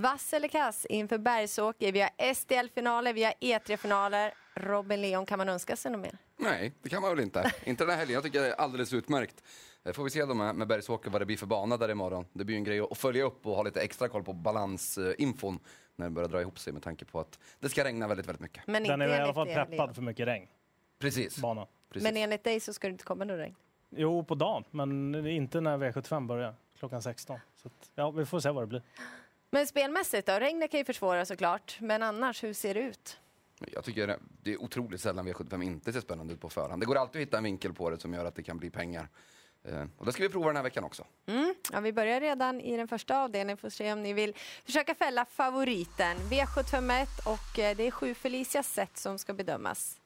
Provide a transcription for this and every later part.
Vass eller kass inför Bergsåker? Vi har SDL-finaler, vi har E3-finaler. Robin Leon, kan man önska sig något mer? Nej, det kan man väl inte. inte den här helgen. Jag tycker det är alldeles utmärkt. Eh, får vi se då med, med Bergsåker vad det blir för bana där imorgon. Det blir ju en grej att följa upp och ha lite extra koll på balansinfon när det börjar dra ihop sig med tanke på att det ska regna väldigt, väldigt mycket. Men Den är i alla fall preppad för mycket regn. Precis. Banan. Precis. Men enligt dig så ska det inte komma något regn? Jo, på dagen, men inte när V75 börjar klockan 16. Så att, ja, vi får se vad det blir. Men spelmässigt då? Regnet kan ju försvåra såklart, men annars, hur ser det ut? Jag tycker det är otroligt sällan V75 inte ser spännande ut på förhand. Det går alltid att hitta en vinkel på det som gör att det kan bli pengar. Eh, och det ska vi prova den här veckan också. Mm. Ja, vi börjar redan i den första avdelningen. Får se om ni vill försöka fälla favoriten. V751 och eh, det är sju Felicia set som ska bedömas.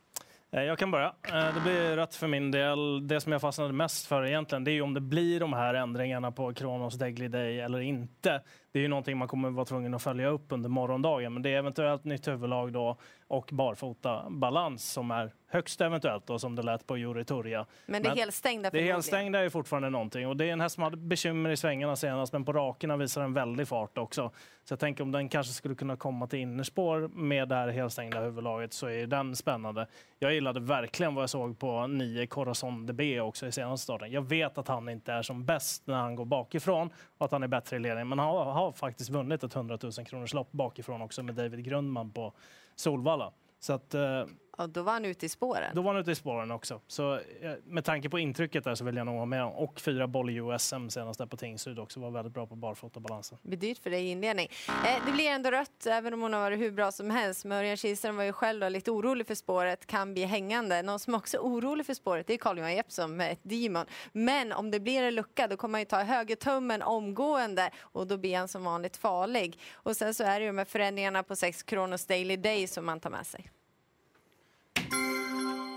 Eh, jag kan börja. Eh, det blir rätt för min del. Det som jag fastnade mest för egentligen, det är om det blir de här ändringarna på Kronos Degly Day eller inte. Det är ju någonting man kommer vara tvungen att följa upp under morgondagen, men det är eventuellt nytt huvudlag då och barfota balans som är högst eventuellt då, som det lät på Juri Turja. Men det är helstängda Det helstängda är fortfarande någonting och det är en häst som hade bekymmer i svängarna senast men på rakerna visar en väldig fart också. Så jag tänker om den kanske skulle kunna komma till innerspår med det här helstängda huvudlaget så är den spännande. Jag gillade verkligen vad jag såg på 9 Corazon DB också i senaste starten. Jag vet att han inte är som bäst när han går bakifrån och att han är bättre i ledningen men han har, har faktiskt vunnit ett 100 000 kronors lopp bakifrån också med David Grundman på Solvalla. Så att, eh, och då var han ute i spåren? Då var han ute i spåren också. Så eh, med tanke på intrycket där så vill jag nog ha med Och fyra boll i USM senast där på Tingsryd också var väldigt bra på barfotabalansen. Det blir dyrt för dig i inledning. Eh, det blir ändå rött även om hon har varit hur bra som helst. Men Örjan Kihlström var ju själv då, lite orolig för spåret, kan bli hängande. Någon som också är orolig för spåret det är Carl-Johan Jeppsson med ett Demon. Men om det blir en lucka då kommer han ju ta högertummen omgående och då blir han som vanligt farlig. Och sen så är det ju med förändringarna på 6 Kronos Daily Day som man tar med sig.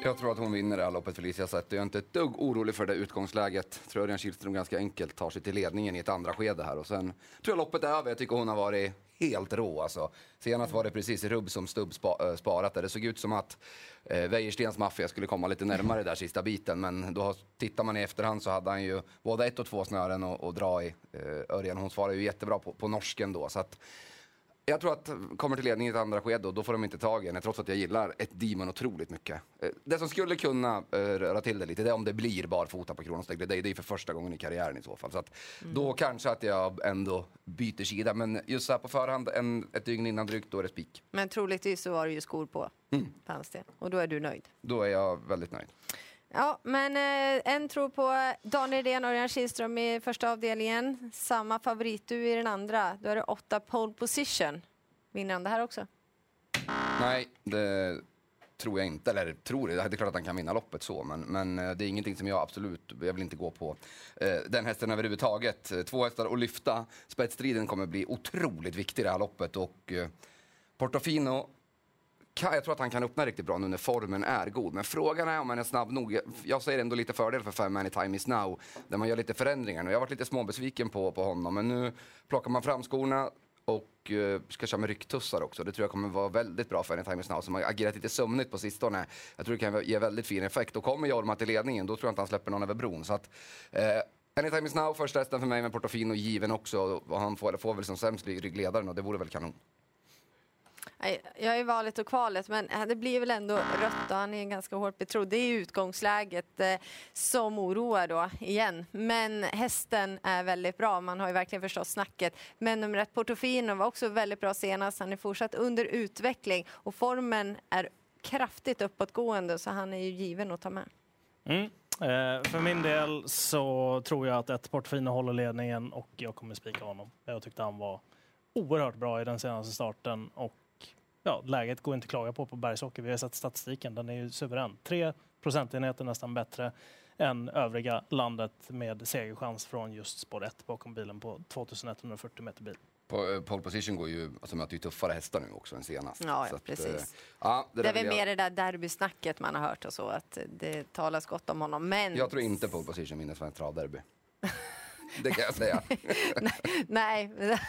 Jag tror att hon vinner det här loppet Felicia Zet. Jag är inte ett dugg orolig för det utgångsläget. Jag tror Örjan Kihlström ganska enkelt tar sig till ledningen i ett andra skede här. Och sen tror jag loppet är över. Jag tycker hon har varit helt rå alltså. Senast var det precis rubb som stubb spa, eh, sparat där. Det såg ut som att eh, Wäjerstens maffia skulle komma lite närmare där sista biten. Men då tittar man i efterhand så hade han ju både ett och två snören att dra i. Eh, Örjan, hon svarar ju jättebra på, på norsken då. Så att, jag tror att kommer till ledning i ett andra skede och då får de inte tag i henne trots att jag gillar ett Demon otroligt mycket. Eh, det som skulle kunna uh, röra till det lite det är om det blir barfota på Kronosteg. Det, det är för första gången i karriären i så fall. Så att mm. Då kanske att jag ändå byter sida. Men just så här på förhand, en, ett dygn innan drygt, då är det spik. Men troligtvis så var det ju skor på, mm. hans del. Och då är du nöjd? Då är jag väldigt nöjd. Ja, men eh, en tror på Daniel Redén och Örjan Kihlström i första avdelningen. Samma favorit du i den andra. Då är det åtta pole position. Vinner han det här också? Nej, det tror jag inte. Eller tror det. Det är klart att han kan vinna loppet så. Men, men eh, det är ingenting som jag absolut, jag vill inte gå på eh, den hästen överhuvudtaget. Två hästar att lyfta. Spetsstriden kommer bli otroligt viktig i det här loppet. Och eh, Portofino jag tror att han kan öppna riktigt bra nu när formen är god. Men frågan är om han är snabb nog. Jag säger ändå lite fördel för Five Man Time Is Now. Där man gör lite förändringar nu. Jag har varit lite småbesviken på, på honom. Men nu plockar man fram skorna och uh, ska köra med rycktussar också. Det tror jag kommer vara väldigt bra för Anytime Is Now som har agerat lite sömnigt på sistone. Jag tror det kan ge väldigt fin effekt. Och kommer Jorma till ledningen då tror jag inte han släpper någon över bron. Så att, eh, uh, Anytime Is Now, första hästen för mig med Portofino given också. Och han får, får väl som sämst ryggledaren och det vore väl kanon. Jag är valet och kvalet, men det blir väl ändå rött och han är ganska hårt betrodd. Det är utgångsläget eh, som oroar då igen. Men hästen är väldigt bra. Man har ju verkligen förstått snacket. Men nummer ett, Portofino, var också väldigt bra senast. Han är fortsatt under utveckling och formen är kraftigt uppåtgående så han är ju given att ta med. Mm. Eh, för min del så tror jag att ett Portofino håller ledningen och jag kommer spika honom. Jag tyckte han var oerhört bra i den senaste starten och ja, läget går inte att klaga på på Bergsåker. Vi har sett statistiken, den är ju suverän. Tre procentenheter nästan bättre än övriga landet med segerchans från just spår 1 bakom bilen på 2140 meter bil. På, eh, pole position går ju, alltså möter ju tuffare hästar nu också än senast. Ja, ja precis. Att, eh, ja, det, det är väl jag... mer det där derbysnacket man har hört och så, att det talas gott om honom. Men... Jag tror inte pole position vinner Svenskt travderby. det kan jag säga. nej. Nej,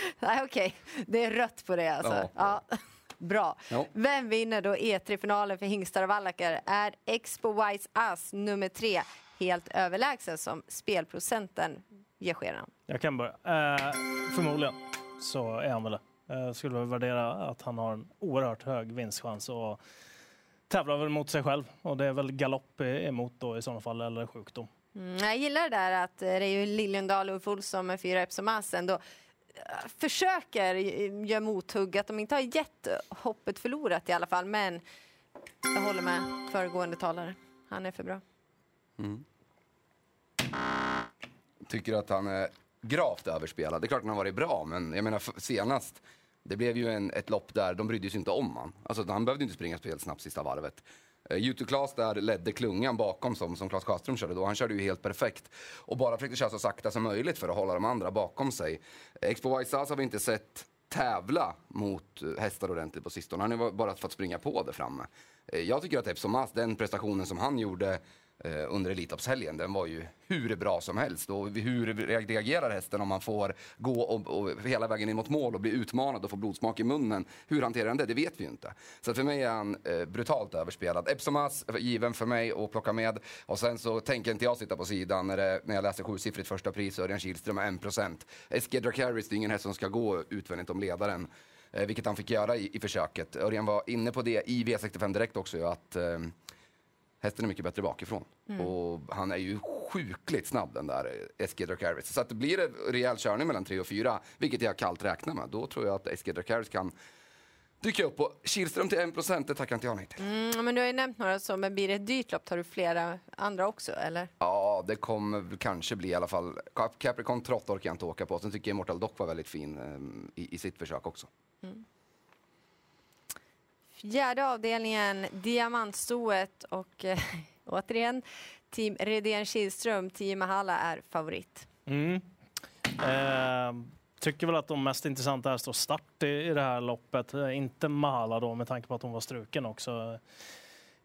okej. Okay. Det är rött på det alltså. Ja. ja. Bra. Ja. Vem vinner då E3-finalen för hingstar och vallackar? Är Expo Wise Us nummer tre helt överlägsen som spelprocenten ger skenan? Jag kan börja. Uh, förmodligen. så är han väl det. Jag skulle väl värdera att han har en oerhört hög vinstchans och tävlar väl mot sig själv. Och det är väl galopp emot då i sådana fall, eller sjukdom. Mm, jag gillar det där att eh, det är ju Liljendal och Ulf Olsson med fyra Epsom Ass ändå eh, försöker göra mothugg, att de inte har gett hoppet förlorat i alla fall. Men jag håller med föregående talare. Han är för bra. Mm. Tycker att han är gravt överspelad. Det är klart att han har varit bra, men jag menar senast det blev ju en, ett lopp där de brydde sig inte om han. Alltså, han behövde inte springa speciellt snabbt sista varvet. Eh, Youtube Class där ledde klungan bakom som, som Claes Sjöström körde då. Han körde ju helt perfekt. Och bara försökte köra så sakta som möjligt för att hålla de andra bakom sig. Expo Waisas har vi inte sett tävla mot eh, hästar ordentligt på sistone. Han har bara fått springa på där framme. Eh, jag tycker att Epsomas, den prestationen som han gjorde eh, under Elitloppshelgen, den var ju hur bra som helst. Och hur reagerar hästen om man får gå och, och, hela vägen in mot mål och bli utmanad och få blodsmak i munnen? Hur hanterar han det? Det vet vi ju inte. Så för mig är han eh, brutalt överspelad. Epsomas eh, given för mig att plocka med. Och sen så tänker inte jag sitta på sidan när, det, när jag läser sjusiffrigt första pris och Örjan Kihlström är 1%. Eskedra Carries, det är ingen häst som ska gå utvändigt om ledaren. Eh, vilket han fick göra i, i försöket. Örjan var inne på det i V65 direkt också, att eh, hästen är mycket bättre bakifrån. Mm. Och han är ju sjukligt snabb den där Eski Dracarys. Så att det blir det rejäl körning mellan 3 och 4, vilket jag kallt räknar med. Då tror jag att Eski Dracarys kan dyka upp. Och Kihlström till 1 procent, det tackar inte jag nej till. Mm, men du har ju nämnt några så, men blir det ett dyrt lopp tar du flera andra också, eller? Ja, det kommer kanske bli i alla fall. Capricorn Trott orkar jag inte åka på. Sen tycker jag Immortal Dock var väldigt fin um, i, i, sitt försök också. Mm. Fjärde avdelningen, diamantstoet och äh, återigen Team Redén Kihlström, Team Mahala är favorit. Mm. Eh, tycker väl att de mest intressanta är står start i, i det här loppet. Eh, inte Mahala då med tanke på att hon var struken också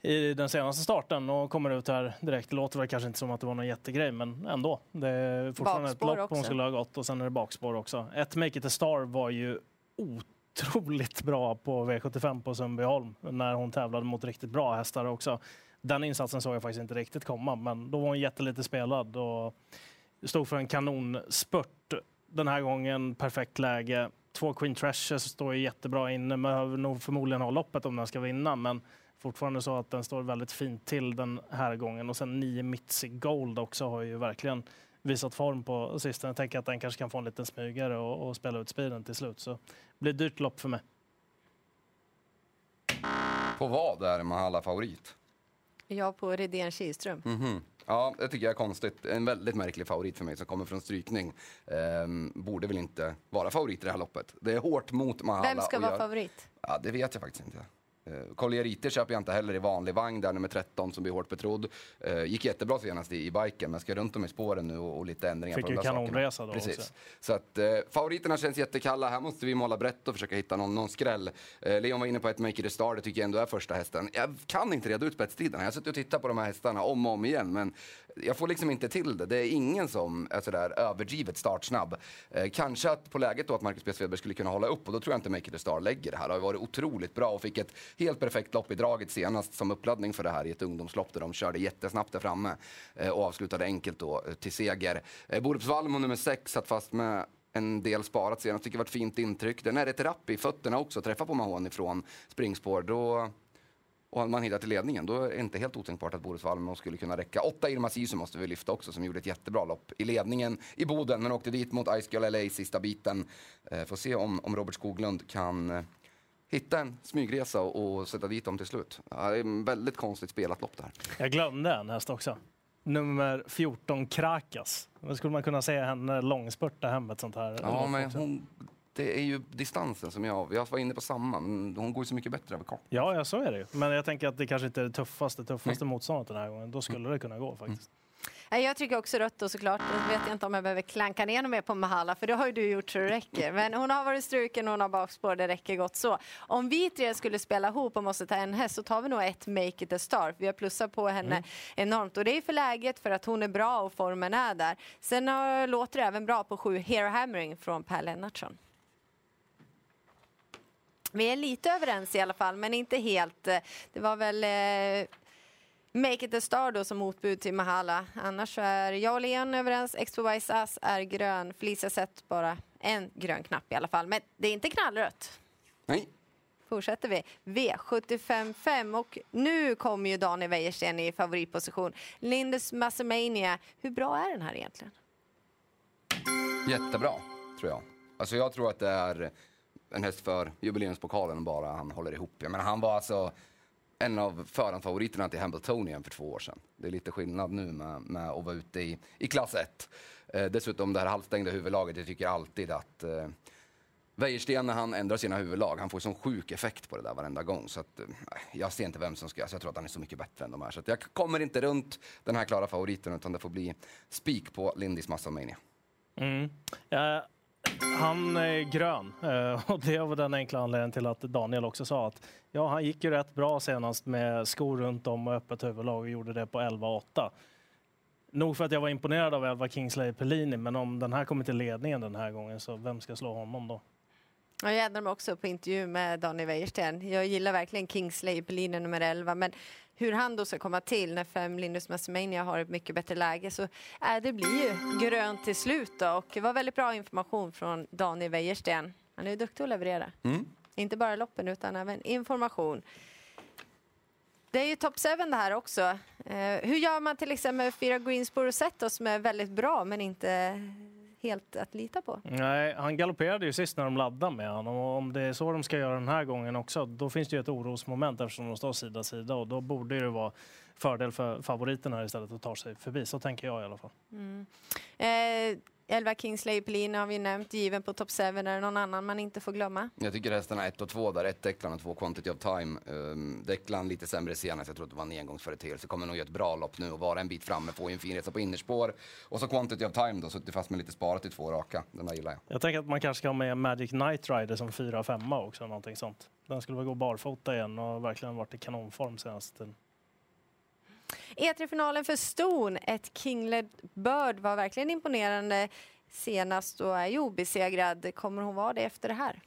i den senaste starten och kommer ut här direkt. Det låter väl kanske inte som att det var någon jättegrej, men ändå. Det är fortfarande bakspår ett lopp också. hon skulle ha gått och sen är det bakspår också. Ett Make It A Star var ju otroligt otroligt bra på V75 på Sundbyholm när hon tävlade mot riktigt bra hästar också. Den insatsen såg jag faktiskt inte riktigt komma, men då var hon jättelite spelad och stod för en kanonspurt. Den här gången perfekt läge. Två Queen Treasures står ju jättebra inne, behöver nog förmodligen ha loppet om den ska vinna, men fortfarande så att den står väldigt fint till den här gången. Och sen 9 Mitzi Gold också har ju verkligen visat form på sistone. Jag tänker att den kanske kan få en liten smygare och, och spela ut speeden till slut. Så det blir ett dyrt lopp för mig. På vad är Mahala favorit? Jag på Redén Kihlström. Mm -hmm. Ja, det tycker jag är konstigt. En väldigt märklig favorit för mig som kommer från strykning. Ehm, borde väl inte vara favorit i det här loppet. Det är hårt mot Mahala. Vem ska vara jag... favorit? Ja, det vet jag faktiskt inte. Eh, Collier köper jag inte heller i vanlig vagn, där nummer 13 som blir hårt betrodd. Eh, gick jättebra senast i, i biken, men ska runt om i spåren nu och, och lite ändringar Fick på ju kanonresa då Precis. också. Så att eh, favoriterna känns jättekalla. Här måste vi måla brett och försöka hitta någon, någon skräll. Eh, Leon var inne på ett Make It A Star, det tycker jag ändå är första hästen. Jag kan inte reda ut spetstiderna. Jag har suttit och tittat på de här hästarna om och om igen, men jag får liksom inte till det. Det är ingen som är sådär överdrivet startsnabb. Eh, kanske att på läget då att Marcus B. Svedberg skulle kunna hålla upp och då tror jag inte Make It A Star lägger det här. Det har varit otroligt bra och fick ett helt perfekt lopp i draget senast som uppladdning för det här i ett ungdomslopp där de körde jättesnabbt där framme eh, och avslutade enkelt då eh, till seger. Eh, Borups Valmo nummer 6 satt fast med en del sparat senast, tycker det var ett fint intryck. Den är rätt rapp i fötterna också, Träffar på Mahon ifrån springspår. Då och man hittar till ledningen, då är det inte helt otänkbart att Boris Valmo skulle kunna räcka. Åtta Irma Sisu måste vi lyfta också, som gjorde ett jättebra lopp i ledningen i Boden, men åkte dit mot Ice Girl LA sista biten. Eh, får se om, om Robert Skoglund kan hitta en smygresa och, och sätta dit dem till slut. Ja, det är väldigt konstigt spelat lopp där. Jag glömde en häst också. Nummer 14, Krakas. Vad skulle man kunna säga henne långspurta hem ett sånt här Ja, men hon det är ju distansen som jag... Jag var inne på samma, men hon går ju så mycket bättre över kort. Ja, ja, så är det ju. Men jag tänker att det kanske inte är det tuffaste, tuffaste motståndet den här gången. Då skulle det kunna gå faktiskt. Mm. Jag tycker också rött och såklart. Jag vet inte om jag behöver klanka ner mer på Mahala, för det har ju du gjort så det räcker. Men hon har varit struken, hon har bakspår, det räcker gott så. Om vi tre skulle spela ihop och måste ta en häst så tar vi nog ett Make It A Star. Vi har plussat på henne mm. enormt och det är för läget för att hon är bra och formen är där. Sen låter det även bra på sju Hero Hammering från Per Lennartsson. Vi är lite överens i alla fall, men inte helt. Det var väl eh, Make it a star då som motbud till Mahala. Annars är jag och Leon överens. Expo Ass är grön. Felicia Sett bara en grön knapp i alla fall. Men det är inte knallrött. Nej, Fortsätter vi. V75 och nu kommer ju Daniel Wäjersten i favoritposition. Lindus Massamania. Hur bra är den här egentligen? jättebra tror jag. Alltså jag tror att det är en häst för jubileumspokalen bara han håller ihop. Jag menar, han var alltså en av förhandsfavoriterna till Hambletonian för två år sedan. Det är lite skillnad nu med, med att vara ute i, i klass 1. Eh, dessutom det här halvstängda huvudlaget, jag tycker alltid att eh, Wäjersten när han ändrar sina huvudlag, han får sån sjuk effekt på det där varenda gång. Så att, eh, jag ser inte vem som ska, alltså jag tror att han är så mycket bättre än de här. Så att jag kommer inte runt den här klara favoriten utan det får bli spik på Lindis Massamania. Mm. Eh, han är grön eh, och det var den enkla anledningen till att Daniel också sa att ja, han gick ju rätt bra senast med skor runt om och öppet huvudlag och gjorde det på 11-8. Nog för att jag var imponerad av Elva Kingsley Pellini, men om den här kommer till ledningen den här gången så vem ska slå honom då? Ja, Jag ändrar mig också på intervju med Daniel Wäjersten. Jag gillar verkligen Kingsley på linje nummer 11, men hur han då ska komma till när fem Lindus Massimania har ett mycket bättre läge så äh, det blir ju grönt till slut då. Och det var väldigt bra information från Daniel Wäjersten. Han är ju duktig att leverera. Mm. Inte bara loppen utan även information. Det är ju top 7 det här också. Eh, hur gör man till exempel med fyra Greensboro Setos som är väldigt bra men inte helt att lita på? Nej, han galopperade ju sist när de laddade med honom och om det är så de ska göra den här gången också, då finns det ju ett orosmoment eftersom de står sida vid sida och då borde det vara fördel för favoriterna istället att ta sig förbi. Så tänker jag i alla fall. Eh, Elva Kingsley Pelin har vi nämnt, given på top 7. Är det någon annan man inte får glömma? Jag tycker hästarna 1 och 2 där, ett Declan och två Quantity of Time. Um, Declan lite sämre senast, jag tror att det var en engångsföreteelse. Kommer nog göra ett bra lopp nu och vara en bit framme, få en fin resa på innerspår. Och så Quantity of Time då, suttit fast med lite sparat i två raka. Den där gillar jag. Jag tänker att man kanske ska ha med Magic Knight Rider som 4-5 också, någonting sånt. Den skulle väl gå barfota igen och verkligen varit i kanonform senaste tiden. E3-finalen för Ston, ett Kingled Bird var verkligen imponerande senast och är ju obesegrad. Kommer hon vara det efter det här?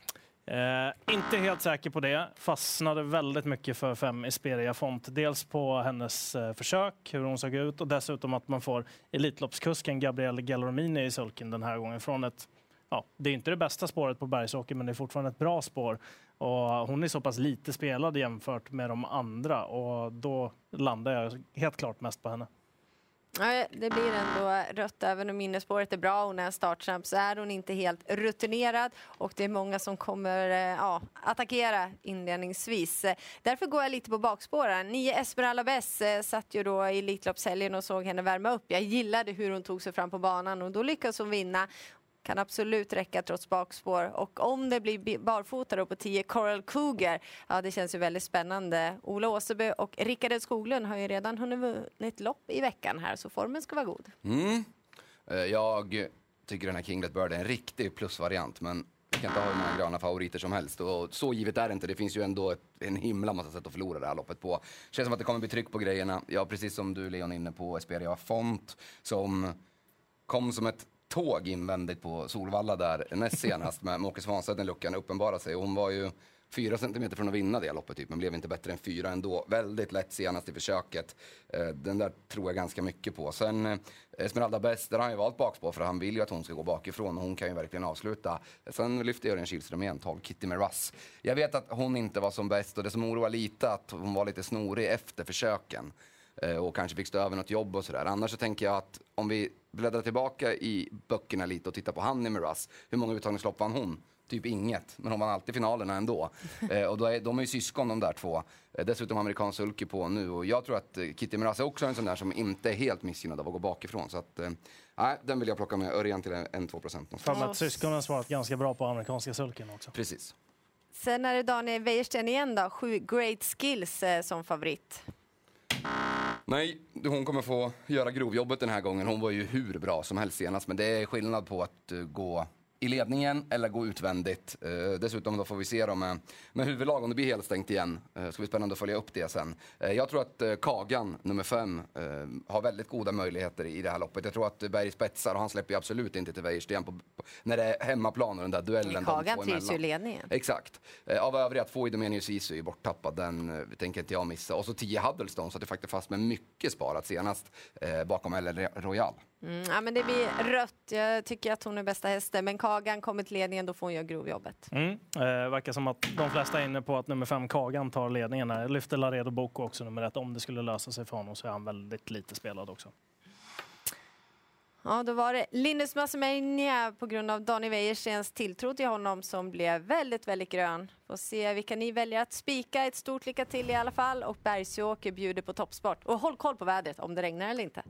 Eh, inte helt säker på det. Fastnade väldigt mycket för fem Esperia Font. Dels på hennes eh, försök, hur hon såg ut och dessutom att man får Elitloppskusken Gabrielle Gallormini i sulken den här gången från ett Ja, det är inte det bästa spåret på Bergsåker, men det är fortfarande ett bra spår. Och hon är så pass lite spelad jämfört med de andra och då landar jag helt klart mest på henne. Det blir ändå rött även om innerspåret är bra. Hon är startsnabb så är hon inte helt rutinerad och det är många som kommer eh, ja, attackera inledningsvis. Därför går jag lite på bakspåren. Nio Esmeralda Bess eh, satt ju då i Elitloppshelgen och såg henne värma upp. Jag gillade hur hon tog sig fram på banan och då lyckades hon vinna. Kan absolut räcka trots bakspår. Och om det blir barfota då på 10 Coral Cougar, ja det känns ju väldigt spännande. Ola Åseby och Rickard Skoglund har ju redan hunnit vunnit lopp i veckan här så formen ska vara god. Mm. Eh, jag tycker den här Kinglet Bird är en riktig plusvariant, men vi kan inte ha hur många gröna favoriter som helst. Och så givet är det inte. Det finns ju ändå ett, en himla massa sätt att förlora det här loppet på. Känns som att det kommer bli tryck på grejerna. Ja, precis som du Leon är inne på, Esperia Font som kom som ett tåg invändigt på Solvalla där näst senast med Åke Svanstedt när luckan uppenbarade sig. Och hon var ju fyra centimeter från att vinna det loppet typ, men blev inte bättre än fyra ändå. Väldigt lätt senast i försöket. Eh, den där tror jag ganska mycket på. Sen eh, Esmeralda Best, där har han ju valt bakspår för han vill ju att hon ska gå bakifrån och hon kan ju verkligen avsluta. Sen lyfter Örjan Kihlström igen, 12 Kitty Meras. Jag vet att hon inte var som bäst och det som oroar lite att hon var lite snorig efter försöken och kanske fick stå över något jobb och sådär. Annars så tänker jag att om vi bläddrar tillbaka i böckerna lite och tittar på Hanni med Russ, hur många uttagningslopp vann hon? Typ inget, men hon vann alltid finalerna ändå. Eh, och då är, de är ju syskon de där två. Eh, dessutom amerikansk sulky på nu och jag tror att eh, Kitty är också en sån där som inte är helt missgynnad av att gå bakifrån. Så att, eh, nej, den vill jag plocka med Örjan till en 2 procent. För att syskonen svarat ganska bra på amerikanska sulken också. Precis. Sen är det Daniel Wäjersten igen då, sju Great Skills eh, som favorit. Nej, hon kommer få göra grovjobbet den här gången. Hon var ju hur bra som helst senast, men det är skillnad på att eh, gå i ledningen eller gå utvändigt. Eh, dessutom då får vi se dem med, med huvudlag om det blir helt stängt igen. Eh, ska bli spännande att följa upp det sen. Eh, jag tror att eh, Kagan, nummer fem, eh, har väldigt goda möjligheter i det här loppet. Jag tror att Berg spetsar och han släpper absolut inte till Wäjersten när det är hemmaplan och den där duellen. Kagan trivs ju i ledningen. Exakt. Eh, Av övriga två Idomenius Isu är borttappad, den eh, tänker inte jag missa. Och så 10 Huddlestone, så att det faktiskt fast med mycket sparat senast bakom LL Royal. Mm, ja, men det blir rött. Jag tycker att hon är bästa hästen. Men Kagan kommer till ledningen, då får hon göra grovjobbet. Mm. Eh, verkar som att de flesta är inne på att nummer fem Kagan tar ledningen. Här. Lyfter Laredo Boko också nummer ett. Om det skulle lösa sig för honom så är han väldigt lite spelad också. Ja, då var det Linus Massimania på grund av Daniel Wäjerstens tilltro till honom som blev väldigt, väldigt grön. Får se vilka ni väljer att spika. Ett stort lycka till i alla fall. Och Bergsåker bjuder på toppsport. Och håll koll på vädret om det regnar eller inte.